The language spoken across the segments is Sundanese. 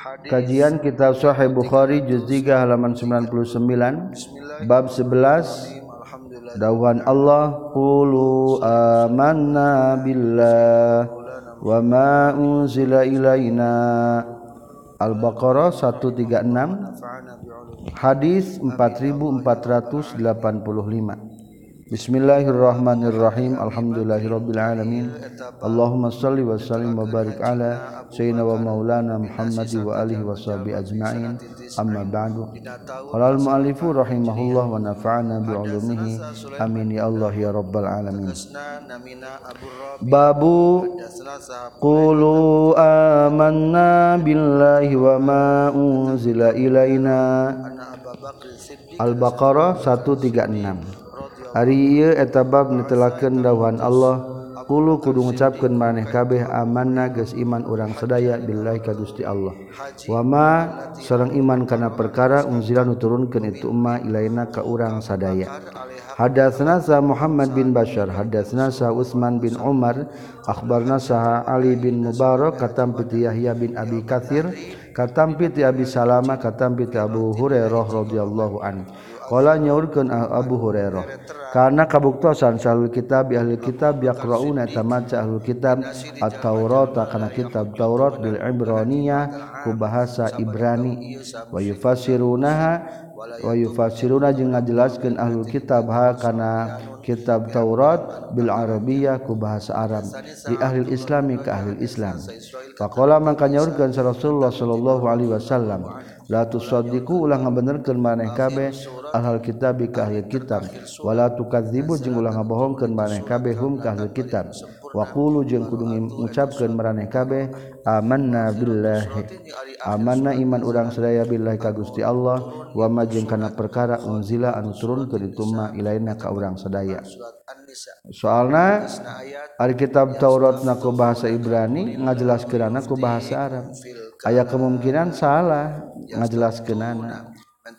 Kajian Kitab Sahih Bukhari juz 3 halaman 99 bab 11 Dauhan Allah qulu amanna billah wa ma unzila ilaina Al-Baqarah 136 Hadis 4485 Bismillahirrahmanirrahim. Alhamdulillahirabbil alamin. Allahumma shalli wa sallim wa barik ala sayyidina wa maulana Muhammad wa alihi wa sahbihi ajma'in. Amma ba'du. Qala al-mu'allifu rahimahullah wa nafa'ana bi 'ulumihi amin ya Allah ya rabbal alamin. Babu qulu amanna billahi wa ma unzila ilaina Al-Baqarah 136 Ari etabab netelaken dawan Allah kulo kudu ngucapkan maneh kabeh amanna geus iman urang sedaya billahi ka Gusti Allah. Wama sareng iman kana perkara unzila nu turunkeun itu ma ilaina ka urang sadaya. Hadatsna sa Muhammad bin Bashar, hadatsna sa Utsman bin Umar, akhbarna sa Ali bin Mubarak, katampi Yahya bin Abi Katsir, katampi Abi Salama, katampi Abu Hurairah radhiyallahu anhu. Kala nyaurkeun Abu Hurairah. Karena kabuktosan salul kitab ahli kitab yaqrauna tamaca ahli kitab at-Taurat kana kitab Taurat bil Ibraniyah ku bahasa Ibrani wa yufasirunaha wa yufasiruna jeung ngajelaskeun ahli kitab ha kana kitab Taurat bil Arabiyah ku bahasa Arab di ahli Islami ke ahli Islam. Faqala mangka nyaurkeun Rasulullah sallallahu alaihi wasallam la tusaddiqu ulah ngabenerkeun maneh kabeh ahli kitab ka ahli kitab wala tukadzibu jeung ulah ngabohongkeun maneh kabeh hum ka ahli kitab. wakulu jeung kudu ngucapkeun maraneh kabeh amanna billahi amanna iman urang sadaya billahi ka Gusti Allah wa ma jeung kana perkara unzila anu turunkeun dituma ilaina ka urang sadaya. Soalna ari kitab Taurat naku bahasa Ibrani ngajelaskeun ku bahasa Arab. Aya kemungkinan salah ngajelaskeun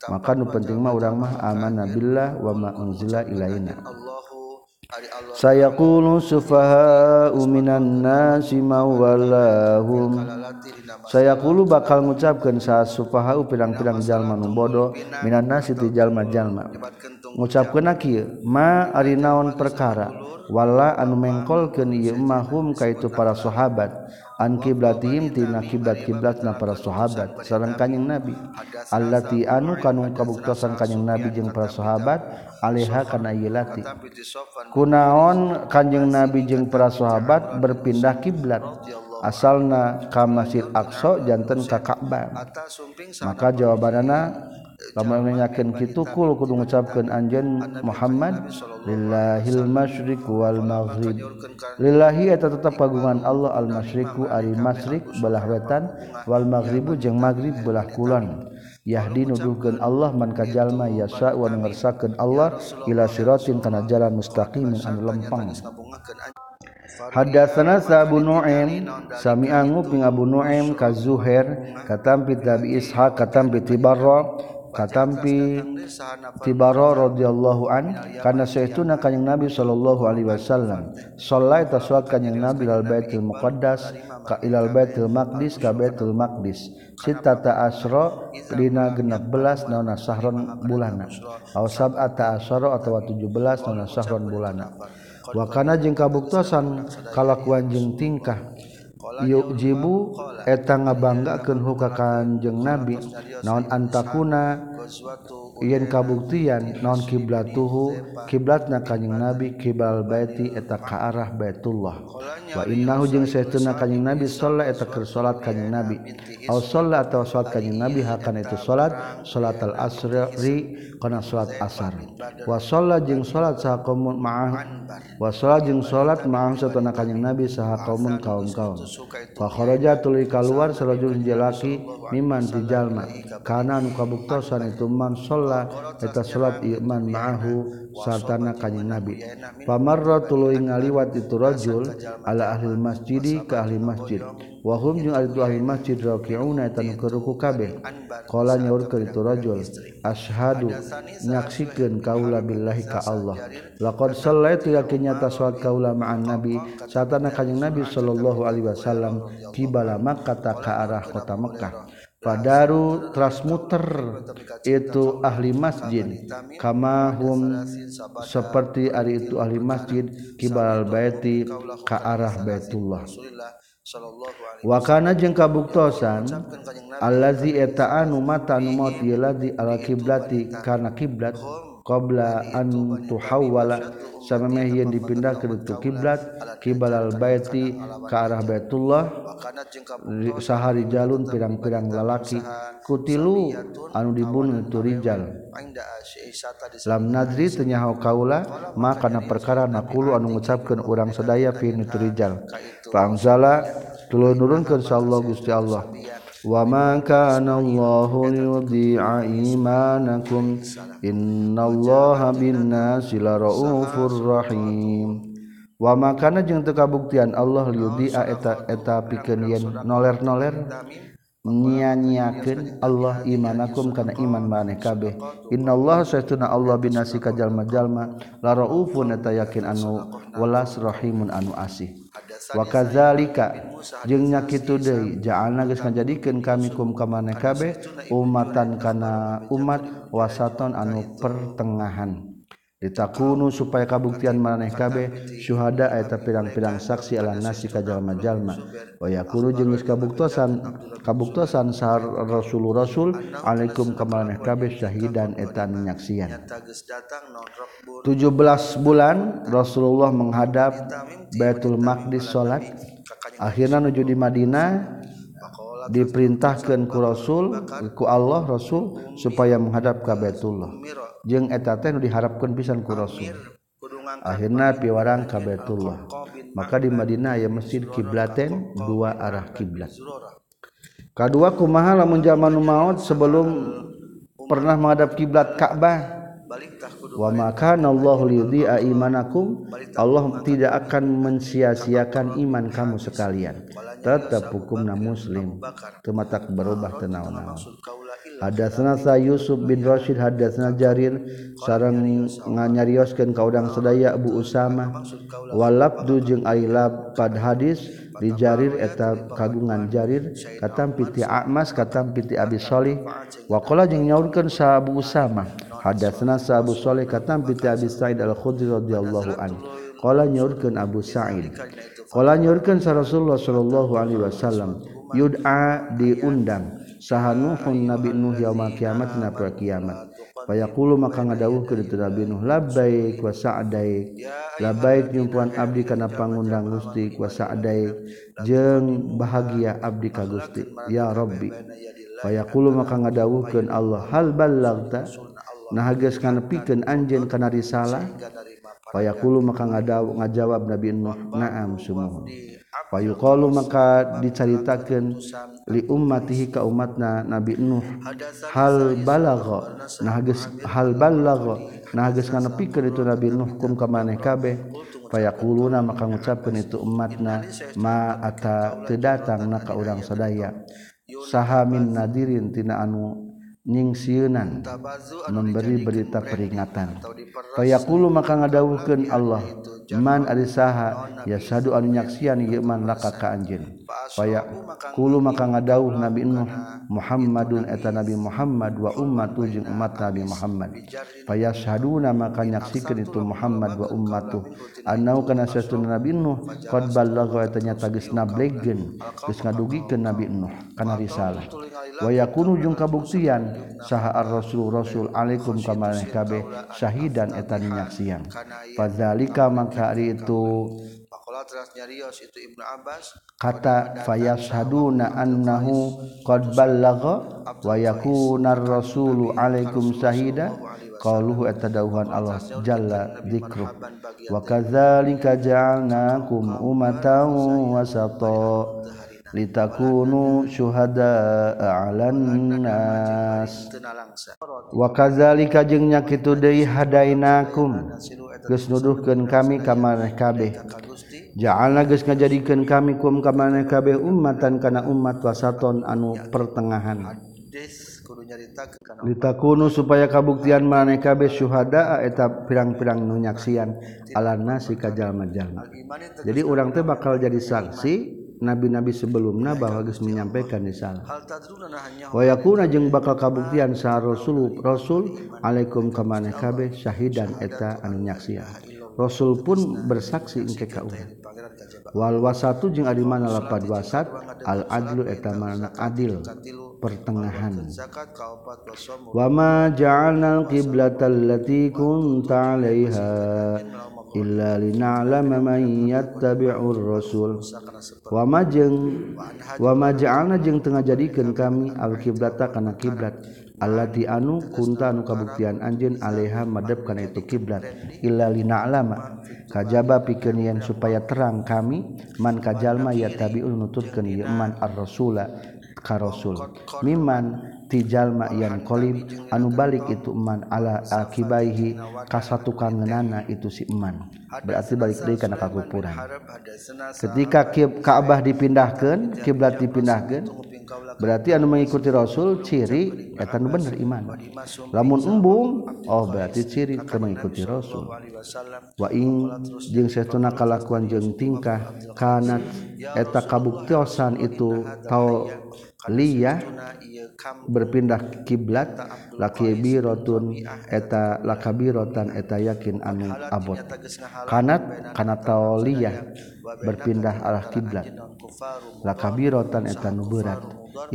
maka nu penting mah urang mah amanna billah wa ma unzila ilaina. sayaqulu sufaha minan nasi mawallahum. Sayaqulu bakal ngucapkeun sa sufaha pirang-pirang jalma nu bodoh minan nasi ti jalma-jalma. Ngucapkeun kieu ma ari naon perkara? Wala anu mengkolkeun ieu mahum kaitu para sahabat. An kiblatihim tina kiblat kiblatna para sahabat. Sareng kanjing nabi. Allati anu kanu kabuktosan kanjing nabi jeung para sahabat Aliha kana yilati. Kunaon kanjeng nabi jeung para sahabat berpindah kiblat. Asalna ka Masjid Aqsa janten ka Ka'bah. Maka jawabanana lamun nanyakeun kitu kul kudu ngucapkeun anjeun Muhammad lillahil masyriq wal maghrib. lillahi eta tetep pagungan Allah al masyriqu ari masyriq belah wetan wal maghribu jeung maghrib belah kulon. Yahdi nuduhkeun Allah man ka jalma yasa wa ngersakeun Allah ila siratin kana jalan mustaqimin anu lempang. Hadatsana Abu Nu'aim sami angu ping Abu Nu'aim ka Zuhair katam bi Ishaq katam bi katampi tibaro radhiyallahu an kana sayyiduna kanjing nabi sallallahu alaihi wasallam. Sallai taswat kanjing nabi al baitul muqaddas ka ilal baitul maqdis ka baitul maqdis. Sitata asra dina 16 naona sahron bulana. Aw sab'ata asra atawa 17 naona sahron bulana. Wa kana jeung kabuktosan kalakuan jeung tingkah yukjibu eta ngabanggakeun huka kanjeng Nabi. Naon antakuna? Yen kabuktian naon kiblatuhu kiblatna kanjeng nabi kibal baiti eta ka arah baitullah. Wa innahu jeung saestuna kanjeng nabi sholat eta keur salat kanjeng nabi. Aw sholat atau salat kanjeng nabi hakan itu salat al asri kana salat asar. Wa sholat jeung salat saha kaumun ma'ah wa sholat jeung salat ma'ah satuna kanjeng nabi saha kaumun kaum-kaum. Fa kharaja tuluy kaluar sarajul jalaki miman ti jalma. Kana anu kabuktosan itu man sholat eta salat Iman ma'ahu sartana kanya nabi. Pamarra tuluy ngaliwat itu rajul ala ahli masjidi ka ahli masjid. Wa hum jeung ari ahli masjid raki'una eta nu keruku kabeh. Qala nyaurkeun itu rajul asyhadu nyaksikeun kaula billahi ka Allah. Laqad sallaitu yakin nyata salat kaula ma'an nabi sartana kanjing nabi sallallahu alaihi wasallam kibala makkah ka arah kota Mekkah Fadaru transmuter itu ahli masjid. Kamahum seperti ari itu ahli masjid kibal baiti ka arah Baitullah. Wakana jeung kabuktosan allazi eta anu mata anu maut ieu allazi ala kiblati kana kiblat. qabla an tuhawwala samemeh yeun dipindahkeun tu kiblat kibalal baiti ka arah Baitullah sahari jalun pirang-pirang lalaki kutilu anu dibunuh itu rijal lam nadri tenyaho kaula maka na perkara nakulu anu ngucapkeun urang sadaya fi nu rijal fa anzala tuluy nurunkeun sallallahu gusti Allah وما كان الله ليضيع إيمانكم إن الله بالناس لرؤوف رحيم wama kana jeung teu kabuktian Allah liudia eta eta pikeun yen noler-noler nyia-nyiakeun Allah imanakum kana iman maneh kabeh innallaha sayyiduna Allah binasi ka jalma-jalma la raufun eta yakin anu welas rahimun anu asih wakazalika jeung nyakitu deui. Ja'alna geus ngajadikeun kami kum ka maneh kabeh umatan kana umat wasaton anu pertengahan. ditakunu supaya kabuktian maneh kabeh syuhada eta pirang-pirang saksi ala nasi ka jalma-jalma. Wa yakunu jeung geus kabuktosan kabuktosan sar rasul rasul alaikum ka maneh kabeh syahidan eta nyaksian. 17 bulan Rasulullah menghadap Baitul Maqdis salat akhirnya nuju di Madinah diperintahkan ku Rasul ku Allah Rasul supaya menghadap ka Baitullah. jeung eta teh nu diharapkeun pisan ku Rasul. Akhirna piwarang ka Baitullah maka di Madinah aya masjid kiblaten dua arah kiblat kadua kumaha lamun zaman maut sebelum pernah menghadap kiblat Ka'bah. wa maka Allah liyudhi'a imanakum Allah tidak akan mensia-siakan iman kamu sekalian. Tetap hukumna muslim. Tematak berubah tenaun-naun Hadatsana sa Yusuf bin Rashid hadatsana Jarir. Sareng nganyarioskeun ka udang sedaya Abu Usama. Walabdu jeung Ailab pad hadis di Jarir eta kagungan Jarir katam piti A'mas katam piti Abi Shalih. Waqala jeung nyaurkeun sa Abu Usama. Hadatsana Abu Shalih katam bi Abi Sa'id Al-Khudri radhiyallahu anhu. Qala nyorkeun Abu Sa'id. Qala nyorkeun sa Rasulullah sallallahu alaihi wasallam yud'a diundang sahanuhun Nabi Nuh yaumul kiamat na poe kiamat. Fayaqulu maka ngadawuhkeun itu Nabi Nuh labbaik wa sa'daik. Labbaik nyumpuan abdi kana pangundang Gusti wa sa'daik jeung bahagia abdi ka Gusti. Ya Rabbi. Fayaqulu maka ngadawuhkeun Allah hal ballagta nahageskan piken anjeun kana risalah. Payakulu maka ngadaw ngajawab Nabi Nuh naam sumuhun payuqalu maka dicaritakeun li ummatihi ka umatna Nabi Nuh hal balagha. nah geus hal balagha. nah geus nganepikeun itu Nabi Nuh kum ka maneh kabeh. payaquluna maka ngucapkeun itu umatna ma ata teu datang na ka urang sadaya. saha min nadirin tina anu nyingsiunan memberi berita peringatan. Fayaqulu maka ngadawuhkeun Allah man ari saha ya sadu anu nyaksian ieu man laka ka anjeun. Fayaqulu maka ngadawuh Nabi Nuh Muhammadun eta Nabi Muhammad wa ummatu jeung umat Nabi Muhammad. Fayashaduna maka nyaksikeun itu Muhammad wa ummatu annau kana satuna Nabi Nuh qad ballagha eta nyata geus nablegkeun geus ngadugikeun Nabi Nuh kana risalah. wayakujung kabuktian ar rasul Rasul Alaikum kamaneh kabeh Syahidan eta minyak fadzalika padalika maka hari itu kata fayashaduna annahu qad ballagha wa yakuna rasulu alaikum sahida qaluhu atadauhan Allah jalla dzikru wa kadzalika ja'alnakum ummatan wasata litakunu syuhada alan nas. Wa kadzalika jeung nya kitu deui hadainakum. Geus nuduhkeun kami ka maneh kabeh. Ja'alna geus ngajadikeun kami kum ka maneh kabeh ummatan kana umat wasaton anu pertengahan. Litakunu supaya kabuktian maneh kabeh syuhada eta pirang-pirang nu nyaksian ala nasi ka jalma-jalma. Jadi urang teh bakal jadi saksi nabi-nabi sebelumnya bahwa geus menyampaikan Wa Wayakuna jeung bakal kabuktian sa rasul rasul alaikum kamaneh kabeh syahidan eta anu nyaksian. Rasul pun bersaksi engke ka urang. Wal wasatu jeung ari mana lapad wasat al adlu eta mana adil pertengahan. Wama ja'alna al-qiblatal lati kunta 'alaiha illa lina'lama man yattabi'ur rasul wa majeng wa maj'alna jeung teu ngajadikeun kami al-qiblata kana kiblat allati anu kunta anu kabuktian anjeun alaiha madep kana itu kiblat illa lina'lama. Kajaba pikeun yen supaya terang kami man kajalma yattabi'un nututkeun ieu man ar rasula ka rasul. Miman tijallma yang kolim anu balik itu iman ala akibaihi kasatu kangenana itu si iman. Berarti balik deui kana kakupuran ketika Ka'bah dipindahkan kiblat dipindahkan berarti anu mengikuti Rasul ciri eta nu bener iman. Lamun embung oh berarti ciri teu mengikuti Rasul. Wa ing jeung satuna kalakuan jeung tingkah kana eta kabuktiosan itu tau Liyah berpindah kiblat. Laki birotun eta lakabirotan eta yakin anu abot. Kanat kana tauliyah berpindah arah kiblat. Lakabirotan eta nu berat.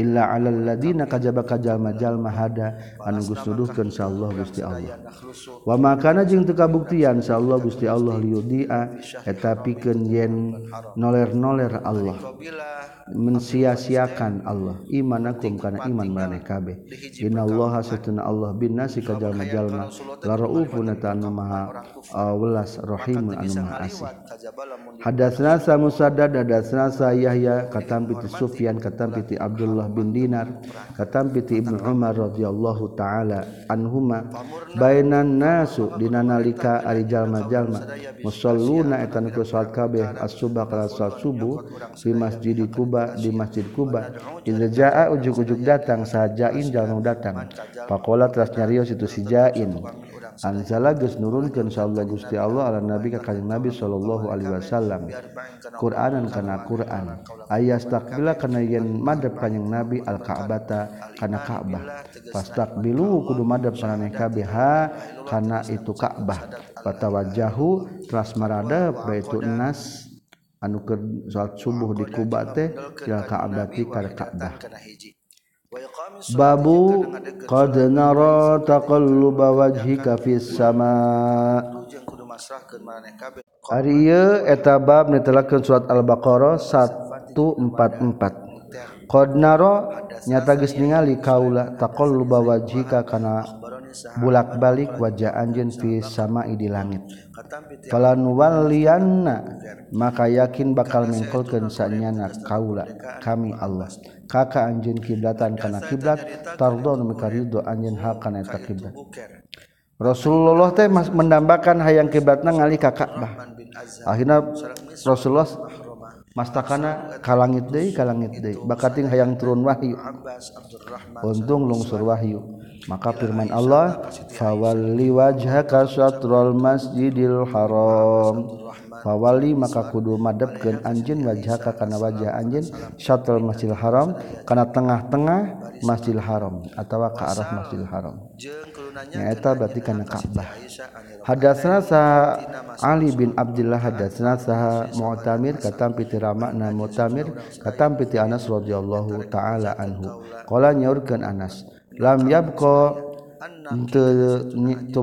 Illa alal ladina kajaba kajal majal mahada anu gustuduhkeun insyaallah Gusti Allah. Wa makana jeung teu kabuktian insyaallah Gusti Allah liudia eta pikeun yen noler-noler Allah. Mensia-siakan Allah. Imanakum kana iman maneh kabeh. Innallaha satuna Allah bin nasi ka jalma-jalma la raufun anu maha welas rahimun anu maha asih hadatsna sa musaddad hadatsna sa yahya katam piti sufyan katam piti abdullah bin dinar katam piti ibnu umar radhiyallahu taala anhuma bainan nasu dina nalika ari jalma-jalma musalluna eta nu salat kabeh as-subah kala salat subuh fi masjid kuba di masjid Kuba Ijaa ujug-ujug datang sajain jangan datang Pakola teras nyarios itu sijain. Anzala geus nurunkeun Allah Gusti Allah ala Nabi ka Kanjeng Nabi sallallahu alaihi wasallam. Qur'anan kana Qur'an. Ayas takbila kana yen madhep Kanjeng Nabi al-Ka'bata kana Ka'bah. Fastaqbilu kudu madhep sananeh kabeh kana itu Ka'bah. Fatawajahu teras maradep baitun nas anu keur salat subuh di Kuba teh ila Ka'bati ka Ka'bah. Babu qad nara taqalluba wajhika fis sama Ari ieu eta bab nitelakeun surat Al-Baqarah 144. Qad nara nyata geus ningali kaula taqalluba wajhika kana bulak-balik wajah anjeun fis sama di langit. Kalau nuwalianna maka yakin bakal mengkolkan sanyana kaula kami Allah. kakak anjin kiblatan kana kiblat tardon mikaridho anjin hal kana eta kiblat. Rasulullah teh mendambakan hayang kiblatna ngali ka Ka'bah. Akhirna Rasulullah mastakana kalangit deui kalangit deui bakating hayang turun wahyu. Untung lungsur wahyu. maka firman Allah fawalli wajhaka syatral masjidil haram. Fawali maka kudu madepkeun anjeun wajhaka kana wajah anjeun syatral masjidil haram kana tengah-tengah masjidil haram atawa ka arah masjidil haram. Nyaeta berarti kana Ka'bah. Hadatsna sa Ali bin Abdullah hadatsna sa Mu'tamir katam piti Ramakna Mu'tamir katam piti Anas radhiyallahu taala anhu. Qala nyaurkeun Anas lam yabqa teu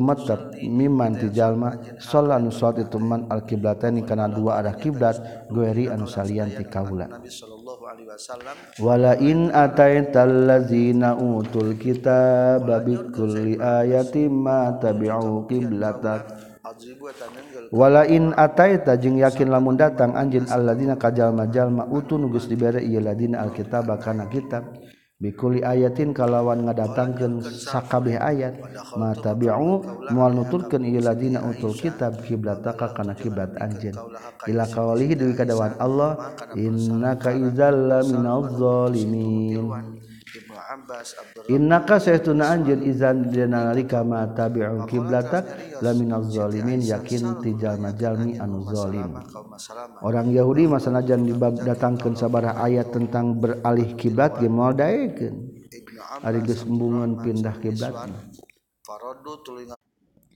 miman ti jalma. Sholat nu sholat itu man al kiblatani kana dua arah kiblat gueri anu salian ti kaula wala in ataital ladzina utul kitaba bi kulli ayatin ma tabi'u qiblatak wala in ataita jeung yakin lamun datang anjin alladzina kajalma jalma utu nugus dibere ieu ladina alkitab kana kitab. bikuli ayatin kalawan ngadatangkan sakabeh ayat mata bi'u mual nuturkan iladina utul kitab kiblataka kana kiblat anjen ila kawalihi dewi kadawan Allah innaka idzal minal zalimin. Innaka saytuna anjeun izan dina nalika ma tabi'u qiblatak laminal zalimin yakin ti jalma-jalmi anu zalim. Orang Yahudi masanajan dibab datangkeun sabarah ayat tentang beralih kiblat ge moal daekeun. Ari geus pindah kiblatna.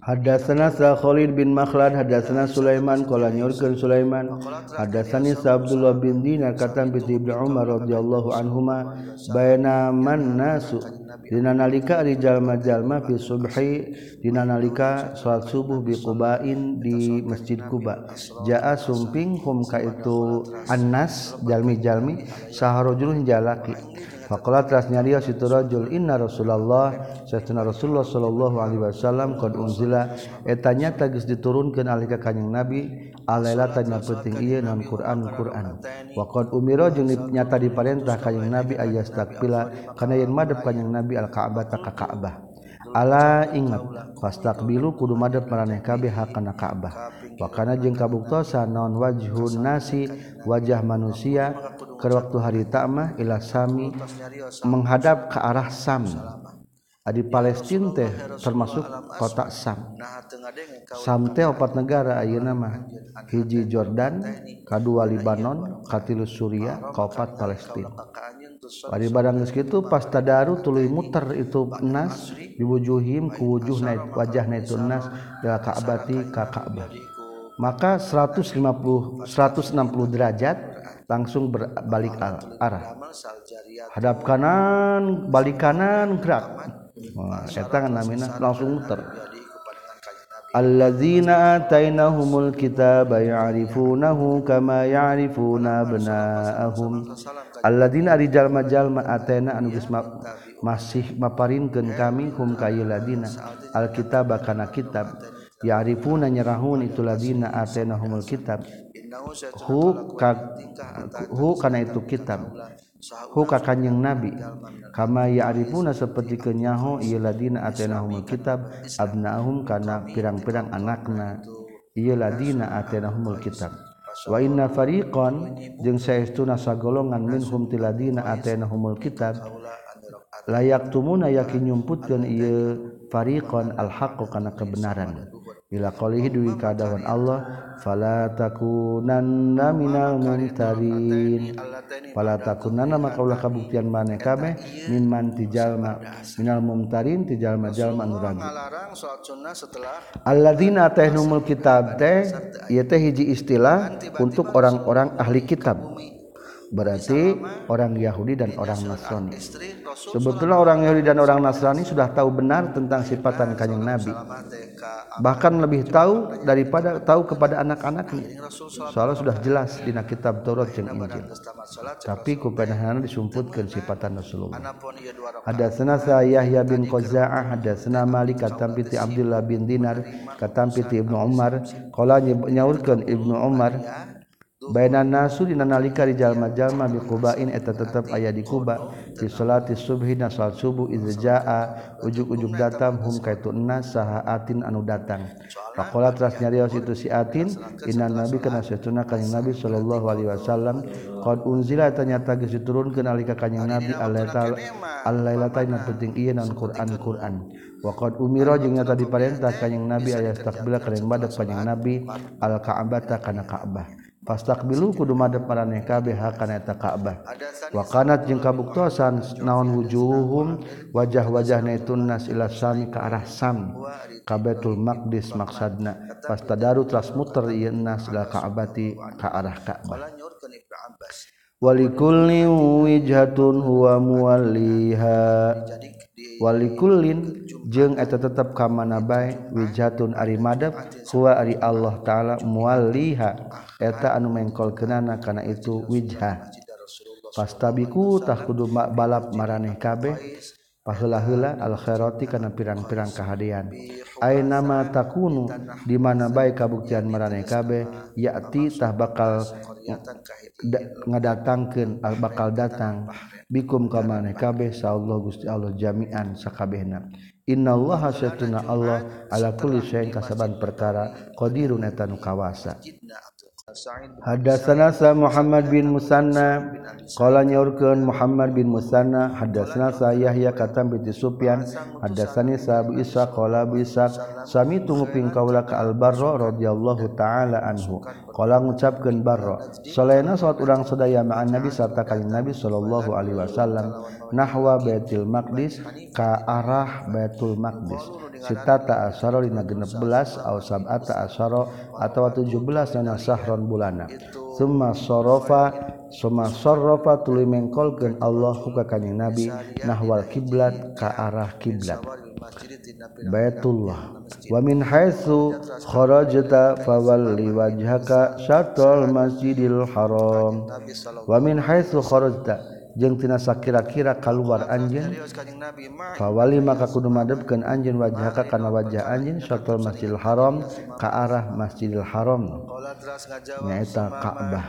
Hadatsana Sa Khalid bin Makhlad hadatsana Sulaiman qala nyurkeun Sulaiman. Hadatsani Sa Abdullah bin Dinar katam bi Ibnu Umar radhiyallahu anhuma. Baina man nasu dina nalika ari jalma-jalma fi subhi dina nalika salat subuh bi Qubain di Masjid Quba. Jaa sumping hum ka itu annas jalmi-jalmi saharujul jalaki. Faqala telah nyarios itu rajul inna Rasulullah satuna Rasulullah sallallahu alaihi wasallam qad unzila. Etanya tagis diturunkeun alika kanjing Nabi alaila tanya penting ieu naon Quran Quran. Wa qad umira jeung nyata diparentah kanjing Nabi ayastaqbila kana yen madep kanjing Nabi al Ka'bah ka Ka'bah. Ala ingat fastaqbilu kudu madep maraneh kabeh hakana Ka'bah. Wa kana jeung kabuktosan naon wajhun nasi wajah manusia. ke waktu harita mah ila sami menghadap ke arah sam. Di Palestina teh termasuk kota Sam. Sam teh opat negara ayeuna mah. Hiji Jordan kedua Libanon katilu Suria kaopat Palestina Bari barang geus kitu pas tadaru tuluy muter itu nas diwujuhim ku wujuh naik wajah itu nas ila Ka'bati ka Ka'bah maka 150 160 derajat langsung berbalik arah. hadap kanan balik kanan gerak. Setan namina langsung muter. alladzina atainahumul kitaba ya'rifunahu kama ya'rifuna abna'ahum. alladzina ari jalma-jalma ataina anu geus masih maparinkeun kami hum kayu ladina. alkitab kana kitab. ya'rifuna nyerahun itu ladina atainahumul kitab. hu ka hu kana itu kitab. Hu ka kanjing nabi. Kama ya'rifuna seperti kenyaho ieu ladina atenahum kitab abnaahum kana pirang-pirang anakna. Ieu ladina atenahum kitab. Wa inna fariqan jeung saestuna sagolongan minhum tiladina atenahumul kitab layak tumuna yakin nyumputkeun ieu fariqan al haqqo kana kebenaran. ila qalihi duwi kadawan Allah fala takunanna minal mumtarin fala takunanna maka ulah kabuktian maneh kabeh min man tijalma minal mumtarin tijalma jalma anu ragu alladzina tahnumul kitab teh ieu teh hiji istilah untuk orang-orang ahli kitab. berarti orang Yahudi dan orang Nasrani. sebetulnya orang Yahudi dan orang Nasrani sudah tahu benar tentang sifatan kanyang Nabi. Bahkan lebih tahu daripada tahu kepada anak-anaknya. Soalnya sudah jelas di kitab Taurat dan Injil. tapi kepada disumputkan sifatan Rasulullah. ada senasa Yahya bin Qaza'ah ada sena Malik katampiti Abdullah bin Dinar katampiti Ibnu Umar kalau nyaurkeun Ibnu Umar nalikajallma-jalma dikubain eta tetep aya di Kuba diati Subhi nasal subuh Izjaa ujug-ujug datang hum kaitu nas saha atin anu datang. Faqala tras nyarios itu si atin inna nabi kana satuna kanyang Nabi sallallahu Alaihi Wasallam qad unzila ternyata geus diturunkeun ke nalika kanyang Nabi Allahailaina penting ieu naon Quran Quran. Waqad umira jeung nyata diparentah kanyang Nabi aya takbila kalian badak kanyang Nabi al-Ka'bah kana Ka'bah. Pastakbilu kudu madep maraneh kabeh kana eta Ka'bah. Wa kanat jeung kabuktosan naon wujuhum wajah-wajah naitun nas ila sami ka arah sam. Ka Baitul Maqdis maqsadna. Pastadaru tras muter ieu nas ila Ka'bati ka arah Ka'bah. Walikulli wijhatun huwa muwalliha. walikullin jeung eta tetep ka mana bae wijatun ari madab huwa ari Allah taala muwalliha eta anu mengkolkeunana kana itu wijha. Pastabiku tah kudu balap maraneh kabeh. Paheula-heula al khairati kana pirang-pirang kahadean aina ma takunu di mana bae kabuktian maraneh kabeh yati tah bakal ngadatangkeun bakal datang. bikum ka maneh kabeh sa Allah Gusti Allah jami'an sakabehna. Innallaha satuna Allah ala kulli syai'in kasaban perkara qadirun eta nu kawasa. Hadasanasa Muhammad bin Musanna. Kala nyaurkeun Muhammad bin Musanna Hadasana Yahya katam binti Sufyan Hadasani sa Abu Isa Kala Abu Isa Sami tunguping kaula ka Al-Barra radhiyallahu ta'ala anhu. Qala ngucapkeun Barra Solayna salat urang sedaya ma'an Nabi serta kali Nabi sallallahu alaihi wasallam Nahwa Baitul Maqdis Ka arah Baitul Maqdis. sitata asyara dina genep belas au sab'ata asyara atawa tujuh belas dina sahron bulana. Summa sorofa summa sorofa tuluy mengkolkeun Allah ka kanjing Nabi nahwal kiblat ka arah kiblat. Baitullah. Wa min haitsu kharajta fawalli wajhaka syatrul masjidil haram. Wa min haitsu kharajta jeung tinasa kira-kira keluar anjin kawali maka kudu madebkeun anjin wajhaka kana wajah anjing syatul masjidil haram ka arah masjidil haram. Nyaeta Ka'bah.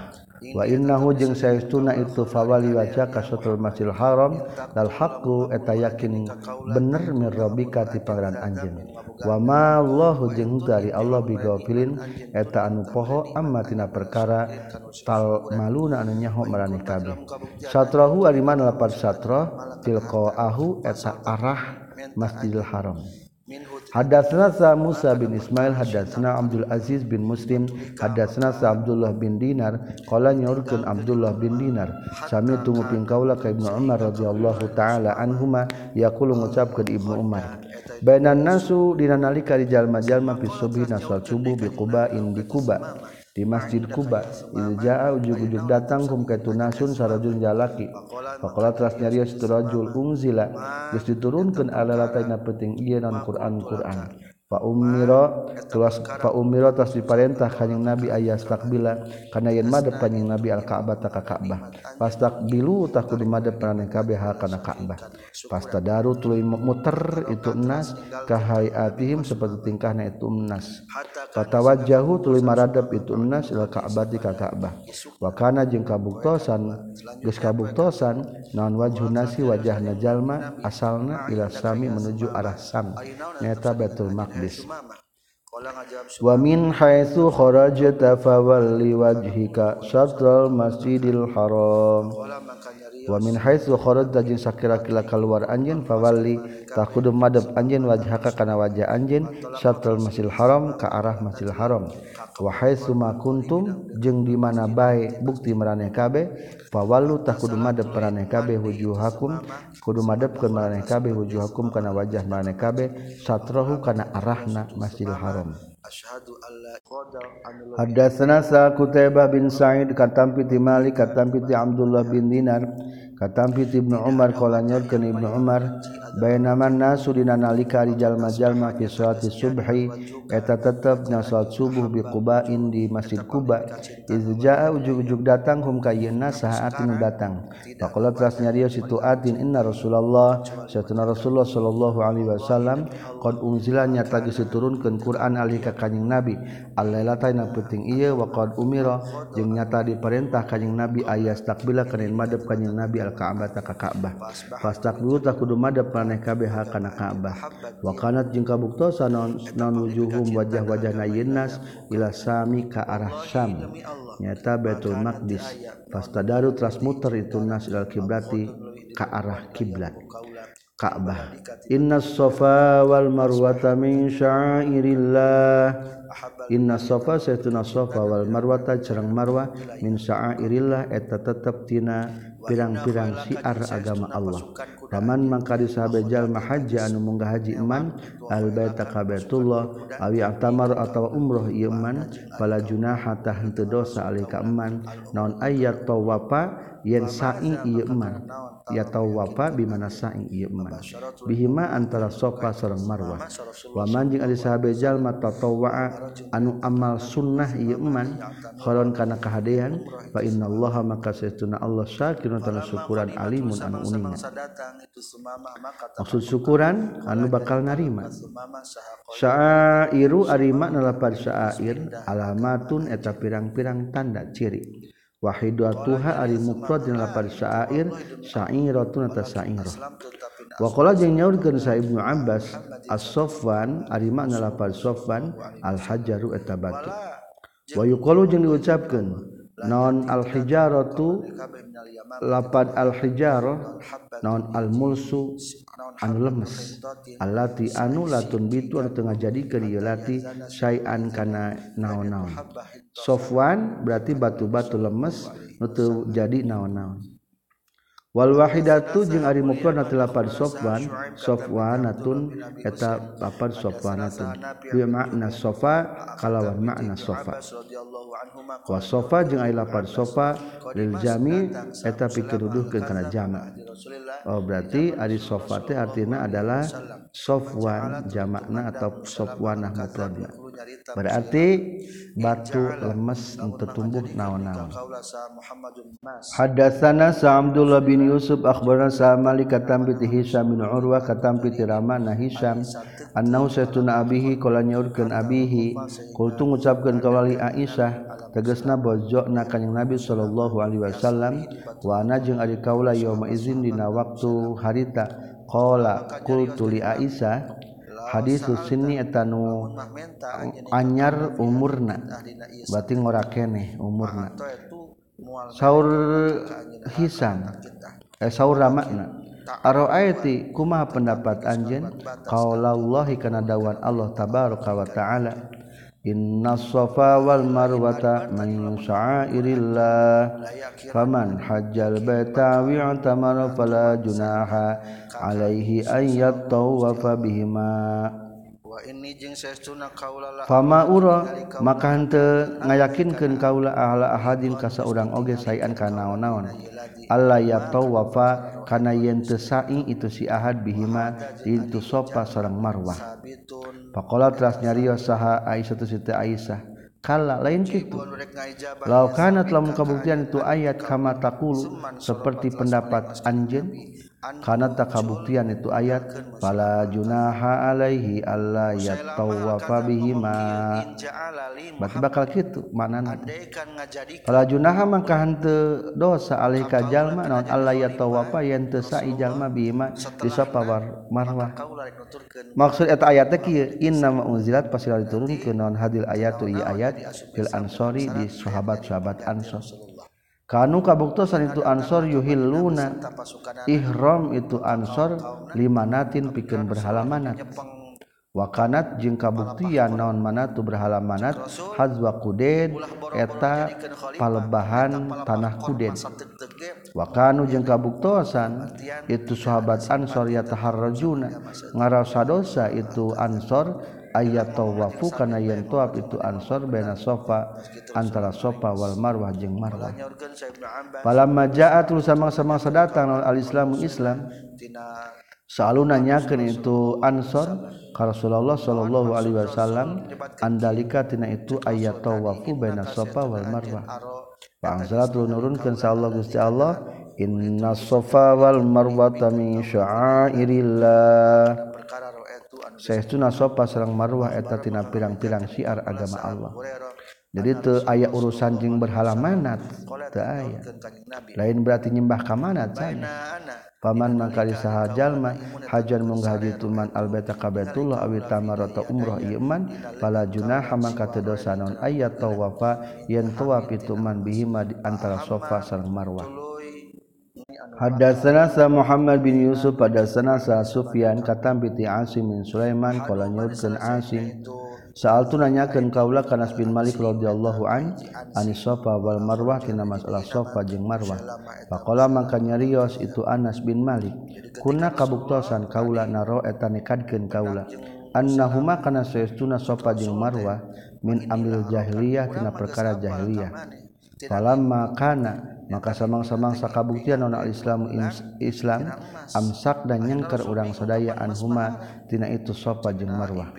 Wa innahu jeung saestuna itu fawali wajah ka satul masjidil haram. Dal haqqu eta yakin bener min rabbika ti pangeran anjeun wamallahu jeung dari Allah bigofilin eta anu poho ammatina perkara tal maluna anu nyaho maraneh kabeh. Satrahu ari mana lapar satrah tilqaahu eta arah Masjidil Haram. Hadatsna sa Musa bin Ismail hadatsna Abdul Aziz bin Muslim hadatsna sa Abdullah bin Dinar qala nyaurkeun Abdullah bin Dinar sami tunggu nguping kaula ka Ibnu Umar radhiyallahu taala anhuma yaqulu ngucapkeun Ibnu Umar. Bainan nasu dina nalika di jalma-jalma fi subhi nasal subuh bi Quba in di Quba di masjid Kuba ini jaa ujug-ujug datang kum kaitu nasun sarajun jalaki. Pakola teras nyarios terajul umzila gus diturunkan ala latai na peting. Iya non Quran Quran Umiro tulas Pak Umiro tas diparentah kanyang nabi ayas takbila karena yen madep kanyang nabi al Ka'bah. Tak Ka'bah pas takbilu tak kudu madep kana kabeh kana Ka'bah. pas tadaru tuluy muter itu enas kahayatihim seperti tingkahna itu enas fatawajjahu tuluy maradep itu enas ila Ka'bah di Ka'bah. Wa kana jeung kabuktosan geus kabuktosan naon wajhu nasi wajahna jalma asalna ila sami menuju arah sam. Nyata Baitul Maqdis bis wa min haitsu kharajta fawalli wajhika syatral masjidil haram. wamin jin sakira-kila keluar anjin fawalli taqudum madeb anjin wajhaka kana wajah anjin syatul Masjidil Haram ka arah Masjidil Haram. Wa haitsu ma kuntum jeung di mana bae bukti maraneh kabeh fawallu takudu madeb maraneh kabeh wujuhakum kudu madebkeun maraneh kabeh wujuhakum kana wajah maraneh kabeh satrahu kana arahna Masjidil Haram. Hadatsana sa Kutaibah bin Sa'id katampi ti Malik katampi ti Abdullah bin Dinar katampi ti Ibnu Umar qala nyorkeun Ibnu Umar. Bainaman nasu dina nalika jalma-jalma fi salati subhi eta tetep na salat subuh bi Qubain di Masjid Quba. Iz jaa ujug-ujug datang hum ka saatin datang. Faqala teras nyarios itu atin inna Rasulullah satuna Rasulullah sallallahu alaihi wasallam qad unzila nyata geus diturunkeun Quran alih ka kanjing Nabi. Allailata na penting ieu wa qad umira jeung nyata diperintah kanjing Nabi ayas takbila kana madep kanjing Nabi al Ka'bah ta ka Ka'bah. Fastaqbilu ta kudu madep maneh kabeh kana Ka'bah. Wa kanat jeung kabuktosa naon naon wujuhum wajah-wajah nas ila sami ka arah Syam. Nyata Baitul Maqdis. Fastadaru tras muter itu nas ila kiblati ka arah kiblat. Ka'bah. Inna sofa wal marwata min syairillah. Inna sofa saytuna sofa wal marwata cerang marwa min syairillah eta tetep tina pirang-pirang siar agama Allah. Paman mangka disahabe jalma haji anu munggah haji iman al baita ka baitullah awi atamar atawa umroh ieu iman fala junaha tah henteu dosa alika iman naon ayat tawafa yen sa'i ieu iman ya tawafa bi mana sa'i ieu iman bihima antara sofa sareng marwah. wa manjing ali ari sahabe jalma tatawwa anu amal sunnah ieu iman kholon kana kahadean fa innallaha maka sesuna Allah syakirun tanah syukuran alimun anu uningan maksud syukuran anu bakal narima syairu ari makna lapar syair alamatun eta pirang-pirang tanda ciri Wahidatuha ari mufrad dina lapar syair sya'iratun atas sya'irah. Wa qala jeung nyaurkeun sa Ibnu Abbas as-safwan ari makna lapar Saffan al-hajaru eta batu. Wa yuqalu jeung diucapkeun non al-hijaratu lapad al-hijarah non al-mulsu anu lemes allati anu latun bitu anu tengah jadi keun lati syai'an kana naon-naon. Sofwan berarti batu-batu lemes nutu jadi naon-naon. Wal wahidatu jeung ari mukron tilapan sofwan sofwanatun eta papan sofwanatun bi makna sofa kalawan makna sofa. Wa sofa jeung ari lapan sofa lil jami eta pikeduduhkeun kana jama. oh berarti ari sofa teh artinya adalah sofwan jamakna atau sofwanah mufradna. berarti batu lemes untuk tumbuh naon-naon. hadatsana sa'abdullah bin yusuf akhbarana sa'malik katam bi hisam bin urwa katam bi ramana hisam annahu satuna abihi qala nyaurkeun abihi. Qultu ngucapkeun ka wali aisyah tegasna bojokna kanjing nabi sallallahu alaihi wasallam wa ana jeung ari kaula yauma izin dina waktu harita. Qala qultu li aisyah hadis Sunni etanu anyar umurna. berarti ora kene umurna. Saur Hisam eh saur Ramakna. Aroaiti kumaha pendapat anjen kaulallahi kana dawan Allah tabaraka wa ta'ala. Inna safa wal marwata min sya'airillah faman hajjal baita wi'tamara fala junaha alaihi ayat yattawafa bihima. Wa kaula la fama ura maka hente ngayakinkeun kaula ahla ahadin ka saurang oge sayan ka naon-naon. Allah yattawafa kana yen teu sa'i itu si ahad bihima Itu safa sareng marwah. Pakola teras nyarios saha Aisyah tu Siti Aisyah. Kala lain kitu law kana telah kabuktian itu ayat kama takulu seperti pendapat anjen karena tak kabuktian itu ayat pala junaha alaihi alla yatawwafa bihima. Berarti bakal kitu manana pala junaha mangka henteu dosa alaihi ka jalma naon alla yatawwafa yen teu sa'i jalma bihima disapa marwah. Maksud eta ayat teh kieu inna ma unzilat pasti diturunkeun naon hadil ayatu ieu ayat fil ansori di sahabat-sahabat ansor. Kanu kabuktosan itu ansor yuhilluna ihram itu ansor limanatin pikeun berhala manat. Wakanat jeung kabuktian naon manatu berhala manat hazwa kuded eta palebahan tanah kuded. Wakanu jeung kabuktosan itu sahabat ansor ya taharrajuna ngarasa dosa itu ansor ayat tawafu kana yen tawaf itu ansor baina sofa antara sofa wal marwah jeung marwah. Falamma ja'at samang-samang sadatang al islamu islam selalu nanyakeun itu ansor ka Rasulullah sallallahu alaihi wasallam andalika tina itu ayat tawafu baina sofa wal marwah. Pangsalat nurunkeun sa Allah Gusti Allah inna sofa wal marwata min sya'airillah. Saestuna sopa sareng marwah eta tina pirang-pirang syiar agama Allah. Jadi teu aya urusan jeung berhala manat, teu aya. Lain berarti nyembah ka manat sana. Paman mangkali saha jalma hajan munggah haji tuman albaita ka Baitullah awi tamarata umrah ieu man pala junaha mangka teu dosa naon aya tawafa yen tawaf itu man bihima di antara Safa sareng Marwah. Hadatsana sa Muhammad bin Yusuf pada senasa Sufyan bi Asim bin Sulaiman qala nyurkan Asim. Saal tu nanyakeun kaula ka Anas bin Malik radhiyallahu an ani Safa wal marwah tina masalah sofa jeung marwah. faqala maka nyarios itu Anas bin Malik. Kuna kabuktosan kaula naro nekadkeun kaula. annahuma kana saestuna sofa jeung marwah min amil jahiliyah tina perkara jahiliyah. falamma kana maka samang-samang sakabuktian non al-Islam Islam amsak dan nyengker urang sadaya anhuma tina itu Safa jeung Marwah.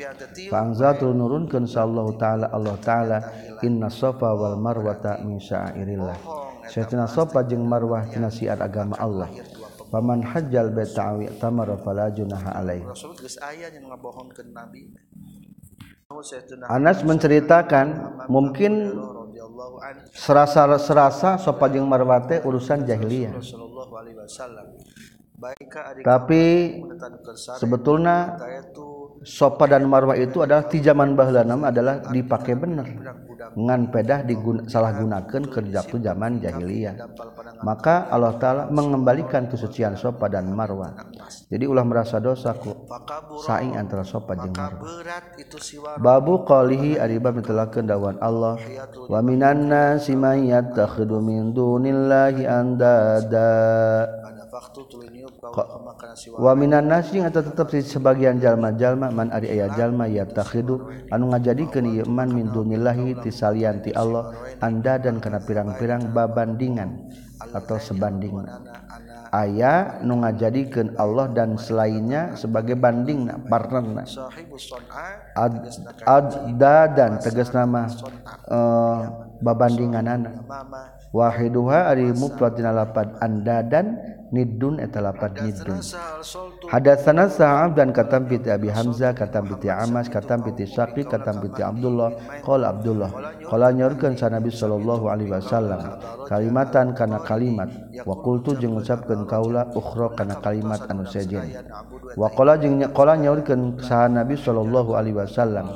Fa anzatu nurunkeun sallallahu taala Allah taala inna Safa wal Marwata min sya'airillah. Sayyidina Safa jeung Marwah tina syiar agama Allah. Paman hajjal baita awi tamara fala junaha alaihi. Rasul geus aya yang ngabohongkeun Nabi. Anas menceritakan mungkin serasa-serasa sopajeng marwate urusan jahiliyah. Tapi sebetulnya sopa dan marwah itu adalah di zaman nama adalah dipakai bener. Ngan pedah digun, salah gunakan kerja tuh zaman jahiliyah. Maka Allah taala mengembalikan kesucian sopa dan marwah. Jadi ulah merasa dosa ku. Saing antara sopa jeung marwah. Babu qalihi aribab mitelakeun dawan Allah. Wa minan nasi may yattakhidhu min dunillahi andada. Waminan nasi atau tetap di sebagian jalma-jalma man ari aya jalma ya takhidu anu ngajadikeun ieu man min dunillahi tisalianti Allah anda dan kana pirang-pirang babandingan atau sebanding aya nu ngajadikeun Allah dan selainnya sebagai banding partnerna. Ad, adda dan tegas nama uh, babandingan anak wahiduha ari mufrad dina lapad anda dan nidun eta lapat nidun. hadatsana sa'ab dan katam piti abi hamzah katam piti amas katam piti syaqiq katam piti abdullah. Qala abdullah. Qala nyorkeun sa nabi sallallahu alaihi wasallam kalimatan kana kalimat. Wa qultu jeung ngucapkeun kaula ukhra kana kalimat anu sejen wa qala jeung qala nyorkeun sa nabi sallallahu alaihi wasallam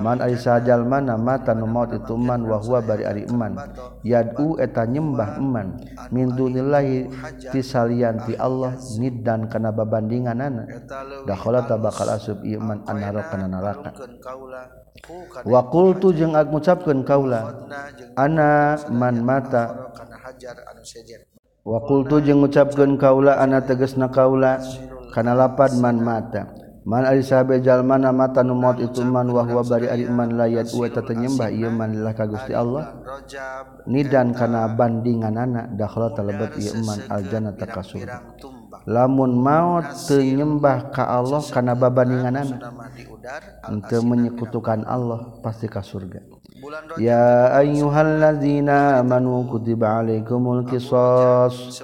Man ari sajal mana mata nu maut itu man wa huwa bari ari iman. Yad'u eta nyembah iman min dunillahi tisalian ti Allah niddan kana babandinganana. Dakhala tabakal asub iman annara kana neraka. Wa qultu jeung ag ngucapkeun kaula ana man mata Wa qultu jeung ngucapkeun kaula ana tegasna kaula kana lapad man mata. Man ari mana mata numot itu man wahwa bari ari man layat wa tenyembah ieu man lah ka Gusti Allah. Nidan kana bandingan anak dakhla talebet ieu man aljannata ka surga. Lamun maut tenyembah ka Allah kana babandingan anak. Menyekutukan Allah pasti ka surga. Ya ayyuhalladzina amanu kutiba alaikumul qisas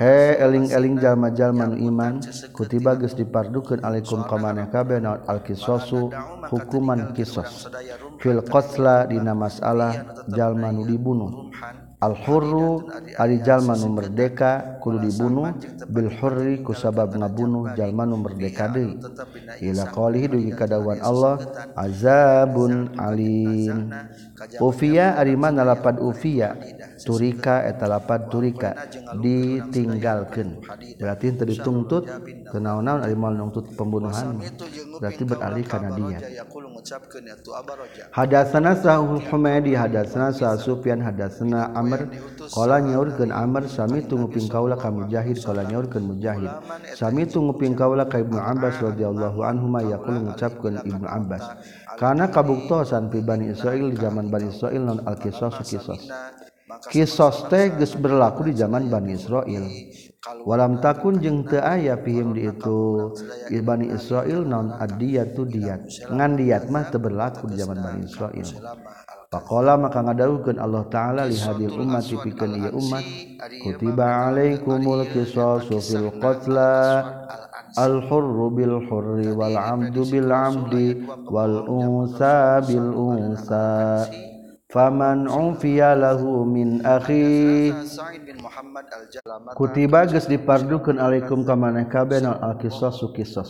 He eling-eling jalma-jalma iman kutiba geus dipardukeun alaikum ka maneh kabeh naon? al-qisasu hukuman qisas fil qatla dina masalah jalma nu dibunuh. Al-hurru ari jalma nu merdeka kudu dibunuh bil hurri ku sabab ngabunuh jalma nu merdeka deui. Ila qalihi dugi ka Allah azabun alim. Ufiya ari mana lapad ufiya turika eta lapad turika ditinggalkeun. Berarti teu dituntut teu naon-naon ari mal nuntut pembunuhan berarti beralih kana dia. mengucapkan ya tu abaraja hadatsana sahul humaydi, hadatsana sa sufyan hadatsana amr. qala nyaurkeun amr sami tunguping kaula ka mujahid qala nyaurkeun mujahid. sami tunguping kaula ka ibnu abbas radhiyallahu anhu ma yaqul mengucapkan ibnu abbas kana kabuktosan fi bani israil di zaman bani israil non al qisas qisas kisos teh berlaku di zaman bani israil. Walam takun jeung teu aya pihim di itu. Bani Israil non adiyat tu diat. ngan diat mah teu berlaku di zaman Bani Israil Faqala maka ngadawukeun Allah taala li hadil umat pikeun ieu umat kutiba alaikumul qisasu fil qatla. Al hurru bil hurri wal amdu bil amdi wal unsa bil unsa faman ufiya lahu min akhi Muhammad al-Jalama Kutiba geus dipardukeun alaikum ka maneh kabeh al al-qisasu qisas.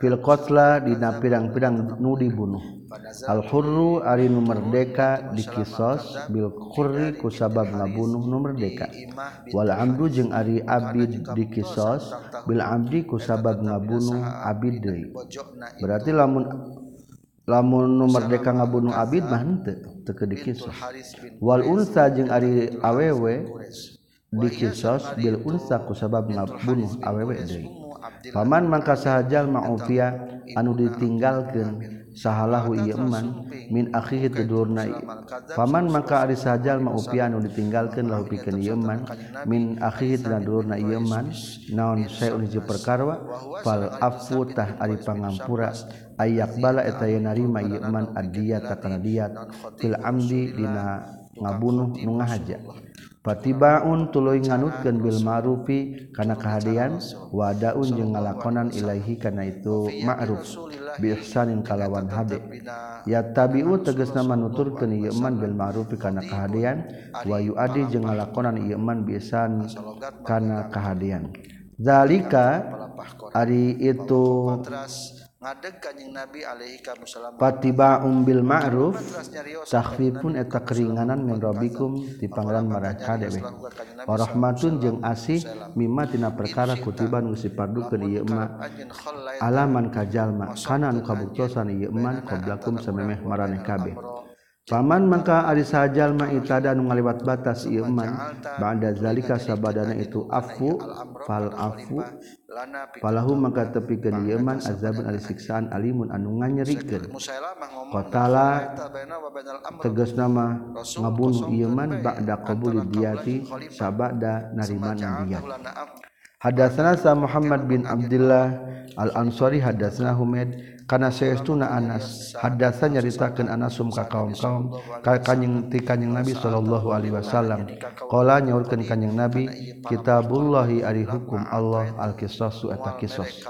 Fil qatla dina pirang-pirang nu dibunuh. Al hurru ari nu merdeka di qisas. Bil qurri ku sabab ngabunuh nu merdeka. Wal amdu jeung ari abid di qisas. Bil abdi ku sabab ngabunuh abid deui. Berarti lamun lamun nu merdeka ngabunuh abid mah henteu teu ke dikisah wal unsa jeung ari awewe dikisos bil unsa ku sabab ngabunuh awewe deui. paman mangka sahajal ma'ufia anu ditinggalkeun sahalahu ieu man min akhihi tudurna paman mangka ari sahajal ma'ufia anu ditinggalkeun lahu pikeun ieu man min akhihi tudurna ieu man naon saeun hiji perkara fal afu tah ari pangampura. Ayak bala eta yeun narima ieu man adiyat kana diat fil amdi dina ngabunuh nu ngahaja Patibaun tuluy nganutkeun bil ma'rufi kana kahadean wadaun jeung ngalakonan ilahi kana itu ma'ruf bi ihsanin kalawan hade ya tabi'u tegasna manuturkeun ieu iman bil ma'rufi kana kahadean wa yuadi jeung ngalakonan ieu iman bi ihsan kana kahadean zalika ari itu ngadeg kanjing Nabi alaihi wasallam patiba umbil ma'ruf tahfifun eta keringanan min rabbikum di pangeran mereka dewe warahmatun jeung asih mimma tina perkara kutiban geus dipardukeun ieu ma alaman kajalma kana nu kabuktosan ieu man qablakum samemeh maraneh kabeh Paman maka ari sajalma itada nu ngaliwat batas ieu man ba'da zalika sabadana itu afu fal afu. Palahu maka tepikeun ieu man azabun ari siksaan alimun anu nganyerikeun. Qatala tegas nama ngabunuh ieu man ba'da qabuli diyati sabada nariman diyat Hadatsana Muhammad bin Abdullah Al-Ansari hadatsana Humaid. Karena sayaestuna Anas hadasa nyaritakeun Anasum ka kaum-kaum ka kanjing ti kanjing Nabi sallallahu alaihi wasallam. Qala nyaurkeun kanjing Nabi kitabullahi ari hukum Allah al-qisasu eta qisas.